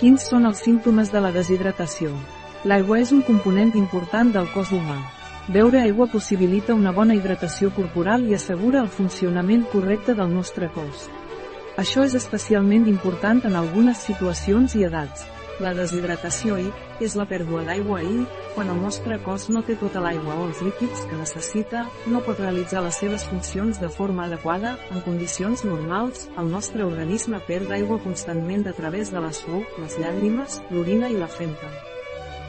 Quins són els símptomes de la deshidratació? L'aigua és un component important del cos humà. Beure aigua possibilita una bona hidratació corporal i assegura el funcionament correcte del nostre cos. Això és especialment important en algunes situacions i edats. La deshidratació I és la pèrdua d'aigua I, quan el nostre cos no té tota l'aigua o els líquids que necessita, no pot realitzar les seves funcions de forma adequada, en condicions normals, el nostre organisme perd aigua constantment a través de la suor, les llàgrimes, l'orina i la femta.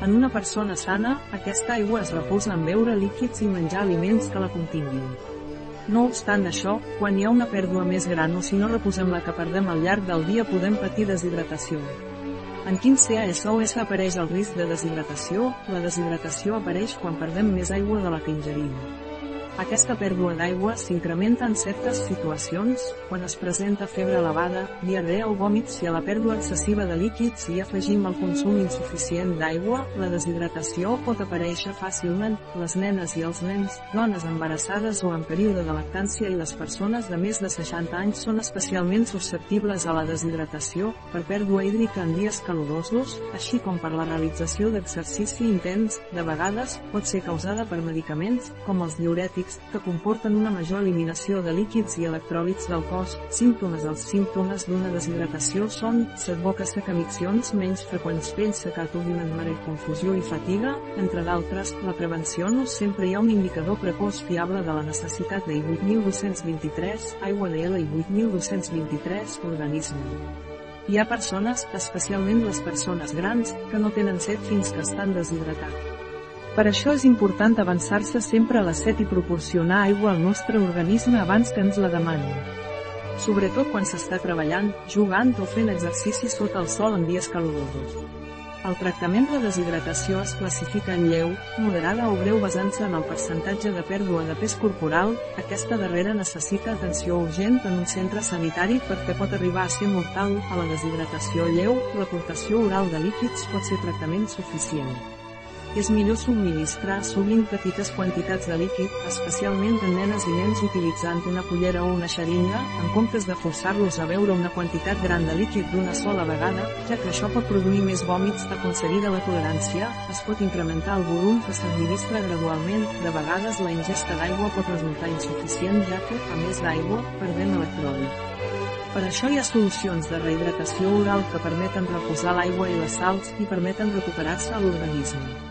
En una persona sana, aquesta aigua es reposa en beure líquids i menjar aliments que la continguin. No obstant això, quan hi ha una pèrdua més gran o si no reposem la que perdem al llarg del dia podem patir deshidratació. En quin CASOS apareix el risc de deshidratació? La deshidratació apareix quan perdem més aigua de la que ingerim. Aquesta pèrdua d'aigua s'incrementa en certes situacions, quan es presenta febre elevada, diarrea o vòmits i a la pèrdua excessiva de líquids i afegim el consum insuficient d'aigua, la deshidratació pot aparèixer fàcilment, les nenes i els nens, dones embarassades o en període de lactància i les persones de més de 60 anys són especialment susceptibles a la deshidratació, per pèrdua hídrica en dies calorosos, així com per la realització d'exercici intens, de vegades, pot ser causada per medicaments, com els diurètics diurètics, que comporten una major eliminació de líquids i electròlits del cos. Símptomes Els símptomes d'una deshidratació són set boca seca miccions menys freqüents pell secat ordinant mare confusió i fatiga, entre d'altres, la prevenció no sempre hi ha un indicador precoç fiable de la necessitat de 8223, aigua de i 8223, organisme. Hi ha persones, especialment les persones grans, que no tenen set fins que estan deshidratats. Per això és important avançar-se sempre a la set i proporcionar aigua al nostre organisme abans que ens la demani. Sobretot quan s'està treballant, jugant o fent exercici sota el sol en dies calorosos. El tractament de deshidratació es classifica en lleu, moderada o greu basant-se en el percentatge de pèrdua de pes corporal, aquesta darrera necessita atenció urgent en un centre sanitari perquè pot arribar a ser mortal, a la deshidratació lleu, l'aportació oral de líquids pot ser tractament suficient. És millor subministrar sovint petites quantitats de líquid, especialment en nenes i nens utilitzant una cullera o una xeringa, en comptes de forçar-los a beure una quantitat gran de líquid d'una sola vegada, ja que això pot produir més vòmits d'aconseguida la tolerància, es pot incrementar el volum que s'administra gradualment, de vegades la ingesta d'aigua pot resultar insuficient ja que, a més d'aigua, perdem electròlit. Per això hi ha solucions de rehidratació oral que permeten reposar l'aigua i les sals i permeten recuperar-se l'organisme.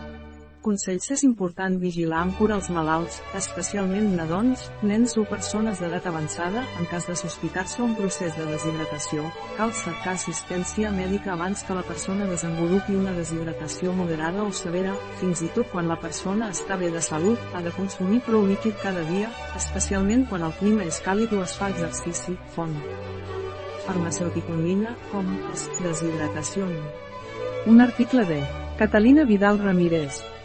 Consells és important vigilar amb cura els malalts, especialment nadons, nens o persones d'edat avançada, en cas de sospitar-se un procés de deshidratació, cal cercar assistència mèdica abans que la persona desenvolupi una deshidratació moderada o severa, fins i tot quan la persona està bé de salut, ha de consumir prou líquid cada dia, especialment quan el clima és càlid o es fa exercici, font. Farmacèutic online, com deshidratació. Un article de Catalina Vidal Ramírez,